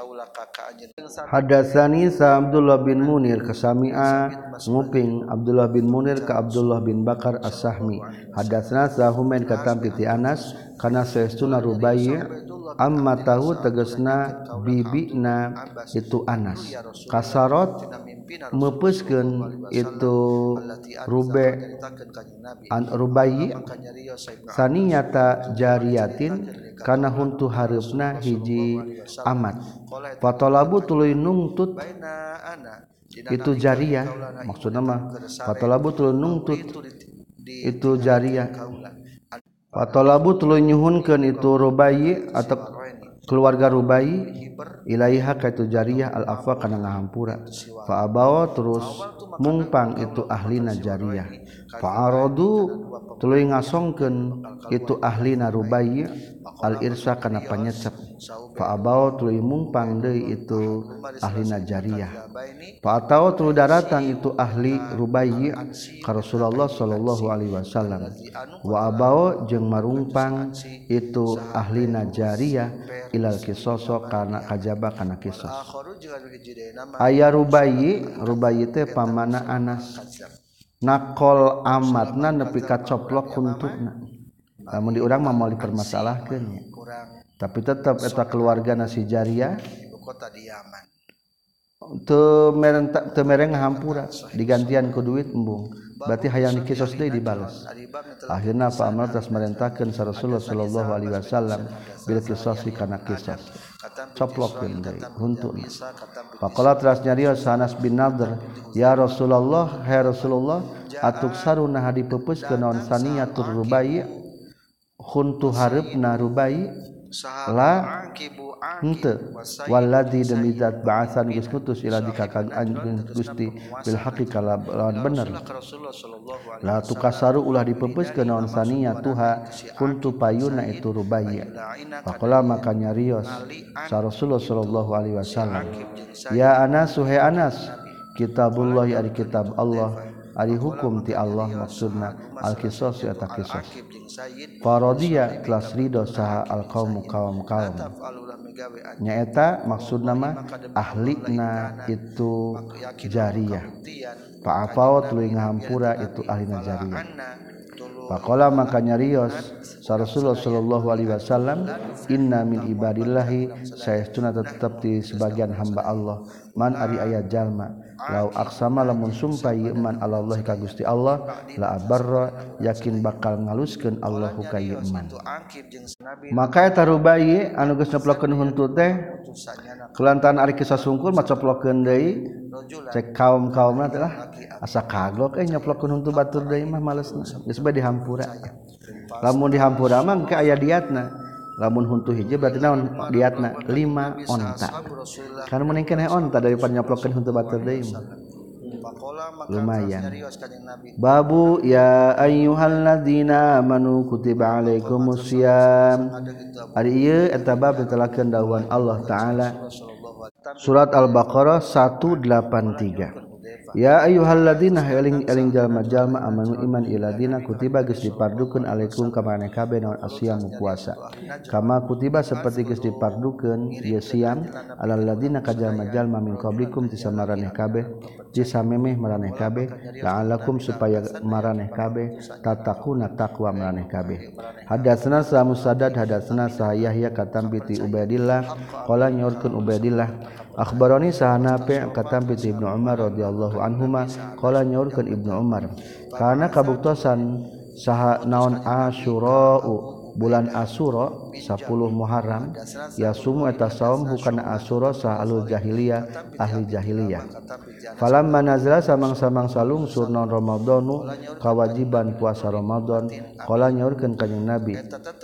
Hadasani sa Abdullah bin Munir kasami'a nguping Abdullah bin Munir ka Abdullah bin Bakar As-Sahmi. Hadasna sa Humain katampi ti Anas kana saestuna Rubai' amma tahu tegesna bibina itu Anas asarot mepuskeun itu rube an rubayi saniyata jariyatin kana huntu hareupna hiji amat fatalabu tuluy nungtut itu jariah maksudna mah fatalabu tuluy nungtut itu jariah fatalabu tuluy nyuhunkeun itu rubayi atau keluarga rubai ilaiha kaitu jariyah al afwa kana ngahampura. Fa abawa terus mungpang itu ahlina jariyah Fa'aradu tuluy ngasongkeun itu ahli narubai al irsa kana panyecep. Fa'abau tuluy mumpang deui itu ahli najariyah. Fa'atau tuluy daratang itu ahli rubai ka Rasulullah sallallahu alaihi wasallam. Wa abau jeung marungpang itu ahli najariyah ilal kisoso kana kajaba kana kisos. Aya rubai rubai teh pamana Anas nakol amatna nepi ka coplok kuntukna lamun di urang mah mau dipermasalahkeun. Tapi tetap eta keluarga nasi jariah kota di Yaman teu mereng teu mereng hampura digantian ku duit embung. Berarti hayang dikisos deui dibales. Akhirna pa Amr tas merentahkeun Rasulullah sallallahu alaihi wasallam bil kisos kana kisos. coplok untuk Pakola teras nyarios Sanas bin nadr. Ya Rasulullah hai Rasulullah atuk saruna hadi pepus ke non saniyatur rubai? huntu harib na rubai? lawalazi demi zat bahasan geus ngutus ila dikakang anjeun Gusti bil haqi kalawan bener la tukasaru ulah dipeupeukeun naon sania tuha kuntu payuna itu rubaya faqala maka nyarios sa Rasulullah sallallahu alaihi wasallam. Ya Anas suhe Anas kitabullah ya kitab Allah. ari hukum ti Allah maksudna al-qisas eta qisas faradiya telah ridho saha al-qaum kaum kaum nyaeta maksud nama ahlina itu jariyah fa'afawat luing hampura itu ahlina jariyah Pakola maka nyarios sa Rasulullah sallallahu alaihi wasallam inna min ibadillahi saya tetap di sebagian hamba Allah man ari ayat jalma lau aksama lamun sumpah iman Allah ka Gusti Allah la abarra yakin bakal ngaluskeun Allah ka iman. Maka eta rubai anu geus neplokeun huntu teh kelantan ari kisah sungkur maca plokeun deui cek kaum-kaumna teh lah asa kagok eh nyoplokeun huntu batur deui mah malesna geus bae dihampura. Lamun dihampura mah engke aya diatna. Lamun huntu hiji berarti naon? Diatna lima onta. Karena meningkan onta daripada nyoplokeun huntu batur deui. Lumayan. Babu ya ayyuhalladzina amanu kutiba alaikumusiyam ari ieu eta bab ditelakeun dawuhan Allah taala. Surat al-baqarah 183 Ya ayuhalladzina eling eling jalma-jalma amanu iman iladina kutiba geus dipardukeun alaikum ka maneh kabeh naon asyamu puasa. Kama kutiba saperti geus dipardukeun ieu siam alal ladina ka jalma-jalma min qablikum ti samaraneh kabeh ti samemeh maraneh kabeh la'alakum supaya maraneh kabeh tatakuna taqwa maraneh kabeh. Hadatsna sa Musaddad hadatsna sa Yahya katam bi Ubaidillah qala nyorkeun Ubaidillah Akbaroni sahanape katampi ti Ibnu Umar radhiyallahu anhuma qala nyaurkeun Ibnu Umar karena kabuktosan saha naon asyura'u? bulan Asuro 10 Muharram ya semua tasaum hukana Asuro sahalul jahiliyah ahli jahiliyah. Falamma nazala samang-samang salung surna Ramadhanu kawajiban puasa Ramadan qala nyaurkeun ka Nabi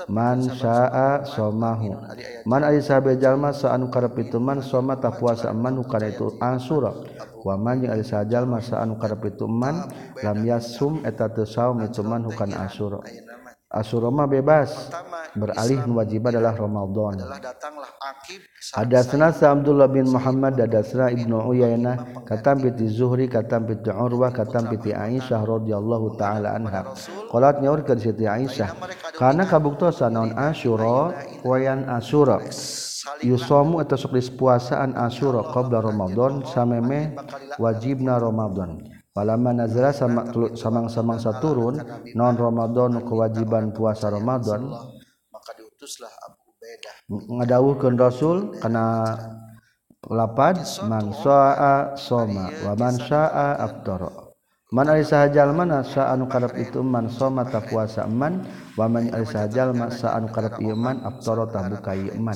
man syaa somahu man ari sabe jalma saanu karep itu man soma ta puasa man hukana itu Asuro. Waman jeung ari sajal masa anu karep itu man lam yasum eta teu saum itu man hukana Asuro. Asuroma bebas Pertama, beralih mewajib adalah Ramadan. Hadatsna Abdullah bin Muhammad hadatsna Ibnu Uyainah katam piti Zuhri katam piti Urwah katam piti Aisyah radhiyallahu taala anha. Qalat nyaurkeun Siti Aisyah, kana kabuktosan naon Asyura wayan Asyura. Yusomu atau sok puasaan Asyura qabla Ramadan sameme wajibna Ramadan. Palama nazara sama samang-samang saturun non Ramadan kewajiban puasa Ramadan. Maka diutuslah Abu Ubaidah. Ngadawuhkeun Rasul kana lapad man syaa soma wa man syaa aftara Man alihajal mana saanu karep itu man soma ta puasa man. Wa man alihajal ma saanu karep iman aftara ta buka iman.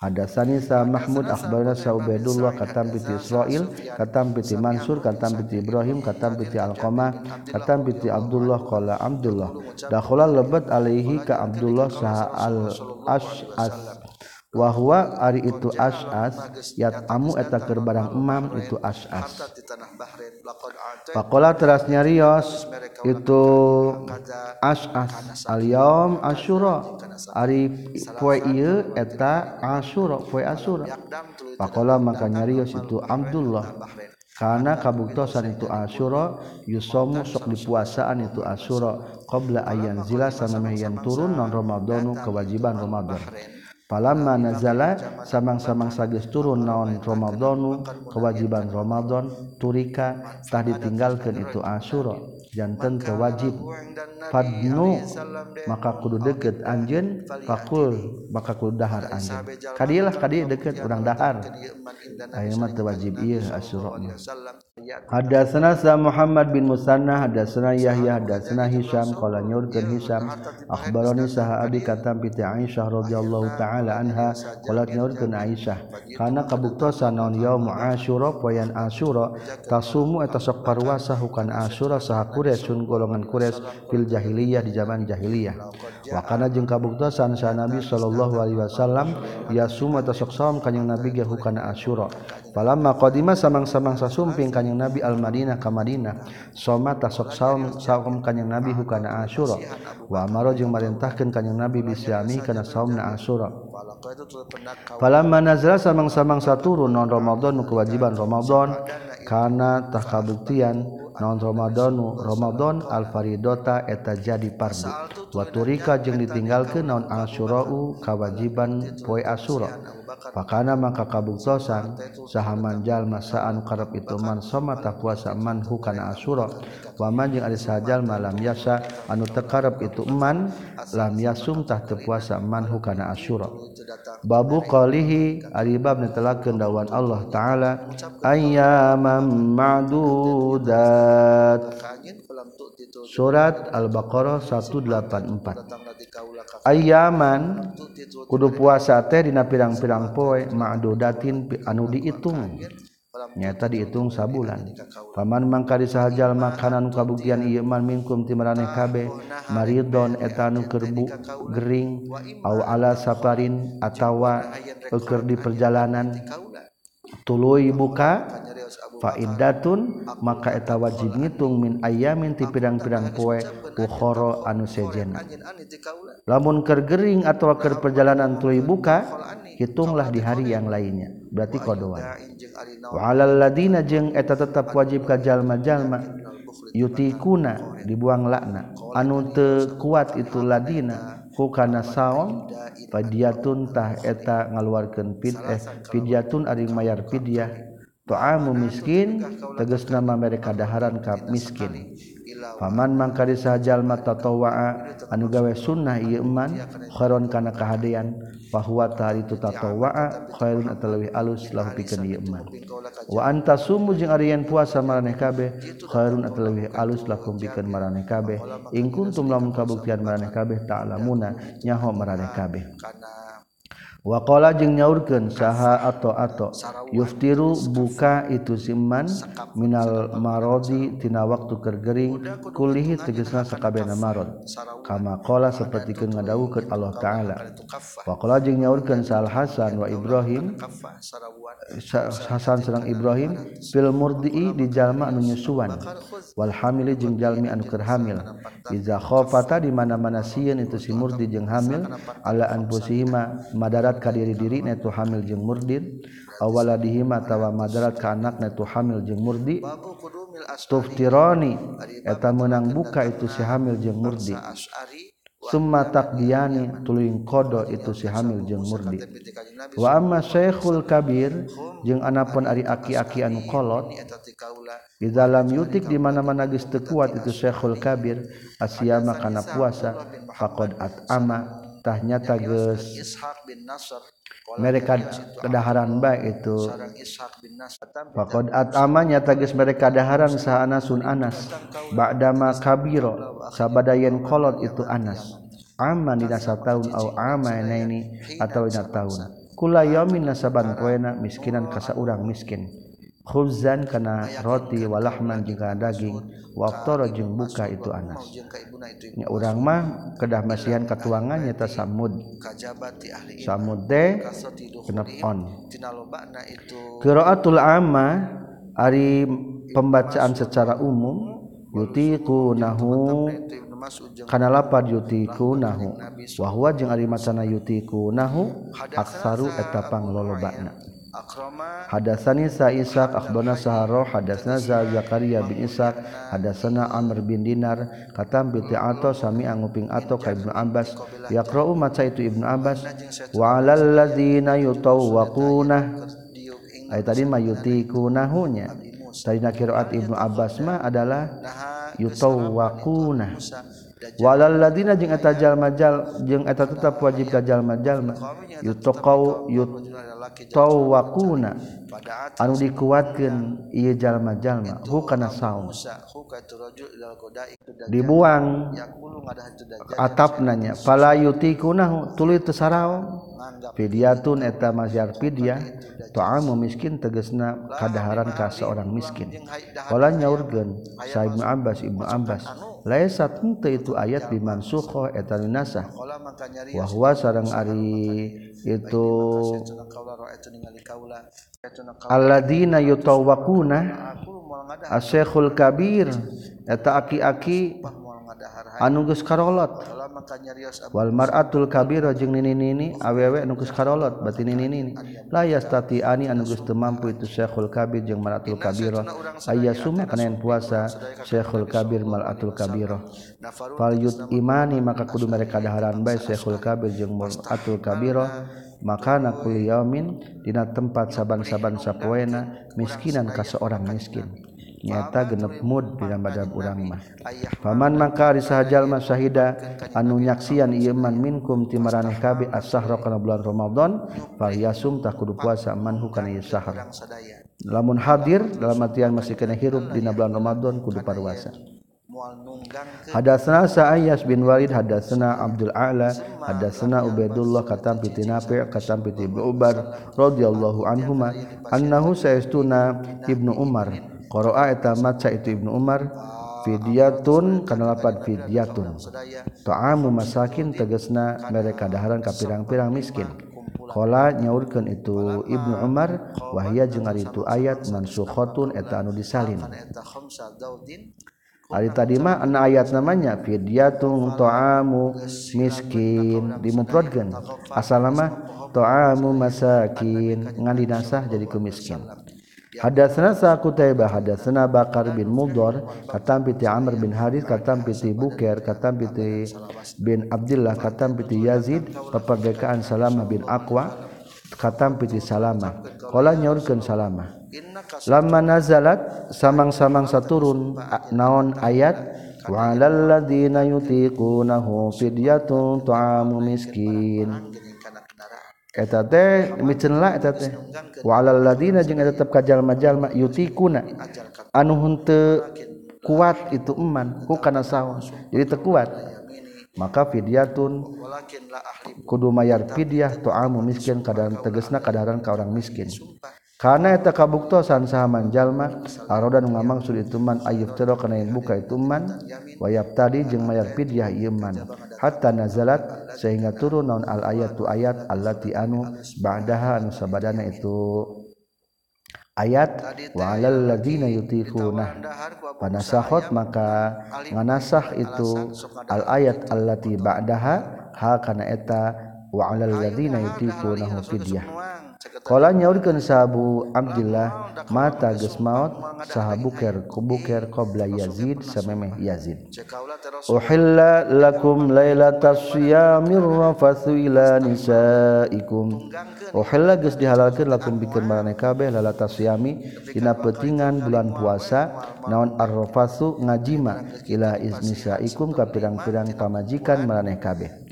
Hadatsani sa Mahmud akhbarana sa Ubaidullah katam bi Israil katam bi Mansur katam bi Ibrahim katam bi Alqamah katam bi Abdullah qala Abdullah. Dakhala lebat alaihi ka Abdullah sa al Ash'as wa huwa ari itu Ash'as yat amu eta keur barang emam itu Ash'as. Faqala teras nyarios itu Ash'as al yaum Asyura ari poe ieu eta Asyura poe Asyura Faqala maka nyarios itu Abdullah. Karena kabuktosan itu Asyura yusomu sok dipuasaan itu Asyura qabla ayan zila sanameh yang turun non Ramadanu kewajiban Ramadan Palama nazala samang-samang sagis turun naon Ramadanu kewajiban Ramadan turika tah ditinggalkan itu Asyura janten kewajib fadnu maka kudu deket anjeun fakul maka kudu dahar anjeun kadieu lah kadieu deket urang dahar. aya mah teu wajib ieu Asyura Hadatsana sa Muhammad bin Musanna hadatsana Yahya hadatsana Hisham qala nyurkeun Hisham. akhbarani saha abi katam bi Aisyah radhiyallahu taala anha qalat nyurkeun Aisyah. kana kabuktosan naon yaum Asyura poyan Asyura tasumu eta sok parwasa hukana Asyura saha Quraisy golongan Quraisy fil jahiliyah di zaman jahiliyah. Wa kana jeung kabuktosan sa Nabi sallallahu alaihi wasallam ya suma tasok saum kanjing Nabi ge hukana Asyura. Falamma qadima samang-samang sasumping kanjing Nabi al Madinah ka Madinah. Soma tasok saum saum kanjing Nabi hukana Asyura. Wa amara jeung marintahkeun kanjing Nabi bisyami kana saumna Asyura. Falamma nazala samang-samang turun non Ramadan kewajiban Ramadan kana takabuktian. non Romadhonu Romadhon Alfaridota eta jadi pardu. Waturika jeung ditinggalkan naon asyurau kawajiban poe asura pakana maka kabuktosan sahaman jalma saan karep itu man somata puasa man hukana asura waman jeung ari sajalma lam yasa anu tekarep itu man lam yasum tah teu puasa man hukana asura babu qalihi ari bab netelakeun dawan Allah taala ayyamam ma'dudat surat al-baqarah 184 ayaman kudu puasa teh dina pirang-pirang poe ma'dudatin anu diitung. Nyata dihitung sabulan. Paman mangka sahajal makanan kabugian ieu man minkum ti maraneh kabeh maridon eta anu kerbu gering au ala safarin atawa keur di perjalanan. Tuluy buka faidatun maka eta wajib ngitung min ayamin ti pirang-pirang poe ukhara anu sejena lamun kergering atau ker perjalanan tuluy buka hitunglah di hari yang lainnya. Berarti kodoan. Walal ladina jeung eta tetap wajib ka jalma-jalma yutikuna dibuang lakna. Anu teu kuat itu ladina hukana saon saum tah eta ngaluarkeun pid eh pidiatun ari mayar fidyah. Tu'amu miskin tegas nama mereka daharan ka miskin. paman mangkari sajalma tatawa anu gawe sunnah ieu iman khairon kana kahadean. Bahwa tari itu tatawaa khairun atalawi alus lahu pikeun ieu iman wa anta sumu jeung ari puasa maraneh kabeh khairun atalawi alus lahu pikeun maraneh kabeh. Ing kuntum lamun kabuktian maraneh kabeh ta'lamuna nyaho maraneh kabeh. Wakola jeung nyaurken saha atau atau yuftiru buka itu siman minal marodi tina waktu kergering kulihi tegesna sakabehna marod. Kama qala sapertikeun ngadawuhkeun Allah taala. Waqala jeung nyaurkeun sal Hasan wa Ibrahim Hasan sareng Ibrahim fil murdii di jalma anu nyusuan. Wal hamili jeung jalmi anu keur hamil. Iza khafata di mana-mana sieun itu si murdi jeung hamil ala anfusihima madara madarat ka diri-diri netu hamil jeung murdin awala dihima tawa madarat ka anak netu hamil jeung murdi. Tuftironi eta menang buka itu si hamil jeung murdi. Summa takdiyani tuluing kodo itu si hamil jeung murdi. Wa amma syekhul kabir jeung anapun ari aki-aki anu kolot di dalam yutik di mana-mana geus teu kuat itu syekhul kabir asyama kana puasa faqad at'ama. tanya tages mereka kedaharan baik itu. Fakod atamanya tages mereka daharan sah Anasun Anas Ba'dama kabiro. sabadayan kolot itu Anas. Aman dina tahun au amana ini atau dina tahun Kula yamin nasaban koena miskinan kasa urang miskin. khuzan kana roti walahman jeung daging waftara jeung buka itu Anas. nya urang mah kedah masihan katuangan nyata samud. samud de kenepon qiraatul amma ari pembacaan secara umum yutiku nahu kana lapar yutiku nahu wahwa jeung ari macana yutiku nahu aksaru eta panglolobana Hadatsani Sa Ishaq akhbarana Saharo hadatsna Za Zakaria bin Ishaq hadatsana Amr bin Dinar katam bi Ato sami anguping Ato ka Ibnu Abbas. Yaqra'u maca itu Ibnu Abbas. wa 'alal ladzina yutawwaquna. Ay tadi mayutikunahunya tadi nakiraat Ibnu Abbas mah adalah yutawwaquna. walalladzina jeung eta jalma-jal jeung eta tetap wajib ka jalma-jalma yutaqau yutawakuna anu dikuatkeun ieu jalma-jalma hukana saum. Dibuang atapna nya. Fala yutikunahu tuluy teu saraong fidyatun eta masyar fidya ta'amu miskin tegesna kadaharan ka seorang miskin. Wala nyaurkeun sa Ibnu Abbas Ibnu Abbas. laisat henteu itu ayat bimansukha eta nasah. Wa huwa sareng ari itu alladzina yutawakuna asyekhul kabir. Eta aki-aki anu geus karolot. wal mar'atul kabira jeung nini nini awewe nu geus karolot berarti nini nini la yastati ani anu geus teu mampu itu syekhul kabir jeung maratul kabira. aya summa kana puasa syekhul kabir mar'atul kabira. Fal yut imani maka kudu mereka daharan bae syekhul kabir jeung maratul kabira. Maka nakul dina tempat saban-saban sapoena miskinan ka seorang miskin. nyata genep mud pina madhab urang mah. Faman maka ari sahajalma syahida anu nyaksian ieu man minkum ti maraneh kabe as-sahra kana bulan Ramadan falyasum tah kudu puasa man hukana ieu sahar. lamun hadir dalam artian masih kena hirup dina bulan Ramadan kudu parwasa. Hadatsna Sa'ayas bin Walid hadatsna Abdul A'la hadatsna Ubaidullah katam piti Nafi' katam piti Ibnu Umar radhiyallahu anhuma annahu sayastuna Ibnu Umar. Qara'a eta maca itu Ibnu Umar fidyatun kana lapad fidyatun. Ta'amu masakin tegasna mereka daharan ka pirang-pirang miskin. Qala nyaurkeun itu Ibnu Umar wahya jeung ari itu ayat mansukhatun eta anu disalin. Ari tadi mah ana ayat namanya fidyatun ta'amu miskin dimuprodkeun. Asal mah ta'amu masakin ngan dinasah jadi kemiskin. Hada senasa kutaiba hada sena bakar bin mudor katam piti Amr bin Haris katam piti Buker katam piti bin Abdullah katam piti Yazid peperdekaan Salamah bin Aqwa katam piti Salamah. Kala nyaurkeun Salamah. Lama nazalat samang-samang saturun naon ayat? Wa alal ladzina yutiqunahu fidyatun ta'amu miskin eta teh micenla eta teh. Wa alal ladina jeung tetep ka jalma-jalma yutikuna. Anu henteu kuat itu eman hukana saon jadi teu kuat. Maka fidyatun kudu mayar fidyah tu'amu miskin kadaran tegesna kadaran ka orang miskin. Karena eta kabuktosan sahaman jalma arodan ngamang sud itu man ayub tero kana yang buka itu man tadi jeung mayar fidyah ieu man hatta nazalat sehingga turun naon al ayat tu ayat allati anu ba'daha anu sabadana itu. Ayat wa alal ladina yutiquna panasahot maka nganasah itu al ayat allati ba'daha ha kana eta wa alal ladina yutiquna fidyah. Kala nyaurkeun sahabu Abdullah mata geus maot saha buker kubuker qabla Yazid samemeh Yazid. Uhilla lakum lailatas siyamir rafathu ila nisaikum. Uhilla geus dihalalkeun lakum pikeun marane kabeh lailatas siyami dina peutingan bulan puasa naon ar-rafathu ngajima ila iznisaikum ka pirang-pirang pamajikan marane kabeh.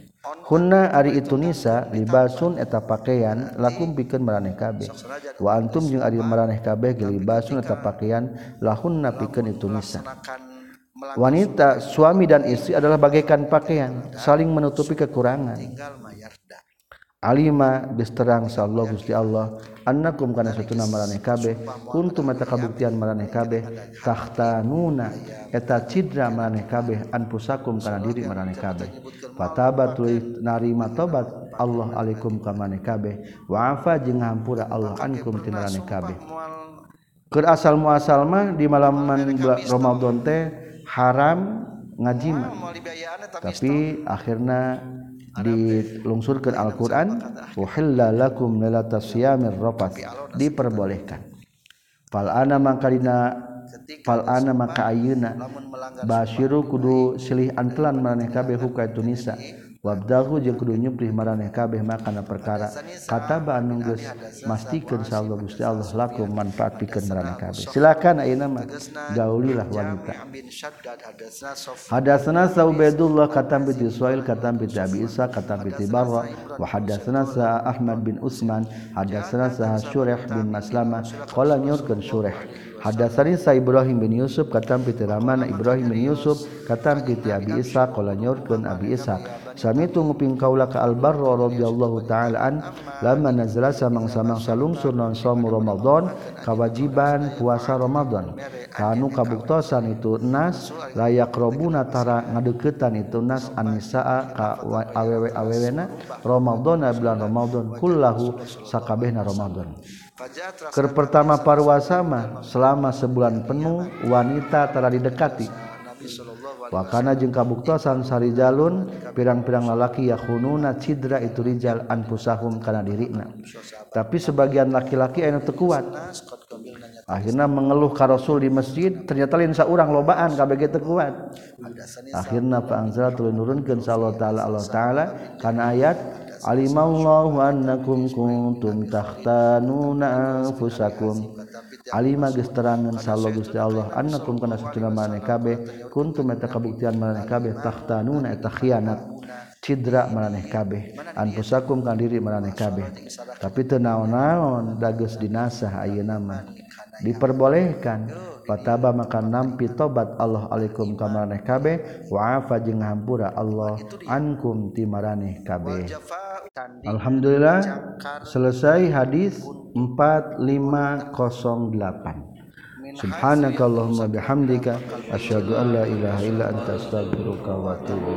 hunna Ari itu Nisa libasun eta pakaian lakum pikeun maraneh kabeh. Wa antum jeung ari maraneh kabeh libasun eta pakaian lahunna pikeun itu Nisa. Wanita suami dan istri adalah bagaikan pakaian saling menutupi kekurangan. Alima gesterang Saallah Gusti Allah. Anakkum karena satu nama mareh kabeh untuk mata kabuktian mareh kabeh tahta nuna eta cidra mareh kabeh anpusakum karena diri mareh kabeh. Fatabat narima tobat Allah alaikum ka mareh kabeh. Wa'afa jeung hampura Allah ankum ti mareh kabeh. Keur asal muasal mah di malam Ramadan teh haram ngajima tapi akhirnya dilungsurkan Alquran uhillalakum lalata siyamir rafath diperbolehkan. Fal ana mangkalina fal ana maka ayeuna basyiru kudu silih antelan maneh kabeh hukum Tunisa. wabdahu jeung kudu nyuprih maraneh kabeh makana perkara. Kataba anu geus mastikeun sallallahu Gusti Allah lakum manfaat pikeun maraneh kabeh. Silakan ayeuna mah gaulilah wanita. Hadatsana saubaidullah katam bi Ismail katam bi Abi Isa katam bi Barra wa hadatsana sa Ahmad bin Usman hadatsana sa Syurah bin Maslamah qala nyurkeun Syurah Hadasani sa Ibrahim bin Yusuf katam piti Ramana Ibrahim bin Yusuf katam piti Abi Isa qala nyorkeun Abi Isa sami tu nguping kaula ka Al-Barr radhiyallahu taala an lamma nazala samang-samang salungsur non saum Ramadan kawajiban puasa Ramadan. Kanu kabuktosan itu nas layak robuna tara ngadeukeutan itu nas anisaa ka awewe awewena. Ramadan bulan Ramadan kullahu sakabehna Ramadan. Ker pertama parwasama selama sebulan penuh wanita telah didekati. Wakana jeung kabuktasan sarijalun pirang-pirang lalaki yakhununa cidra itu rijal anfusahum kana dirina. Tapi sebagian laki-laki anu teu kuat. Akhirnya mengeluh ka Rasul di masjid, ternyata lain saurang lobaan kabeh teu kuat. Akhirna fa anzalatul nurunkeun sallallahu taala Allah taala kana ayat alimallahu annakum kuntum tahtanuna anfusakum. Alima geus terangan sallallahu Gusti Allah annakum kana satuna maneh kabeh kuntum eta kabuktian maneh kabeh tahtanuna eta khianat. Cidra maneh kabeh anfusakum kan diri maneh kabeh. Tapi teu naon-naon da geus dinasah ayeuna mah. Diperbolehkan. pataba maka nampi tobat Allah alaikum kamareh kabeh. Waafa jeung hampura Allah ankum timaraneh kabeh. Alhamdulillah selesai hadis 4508 Subhanakallahumma bihamdika asyhadu an la ilaha illa anta astaghfiruka wa atubu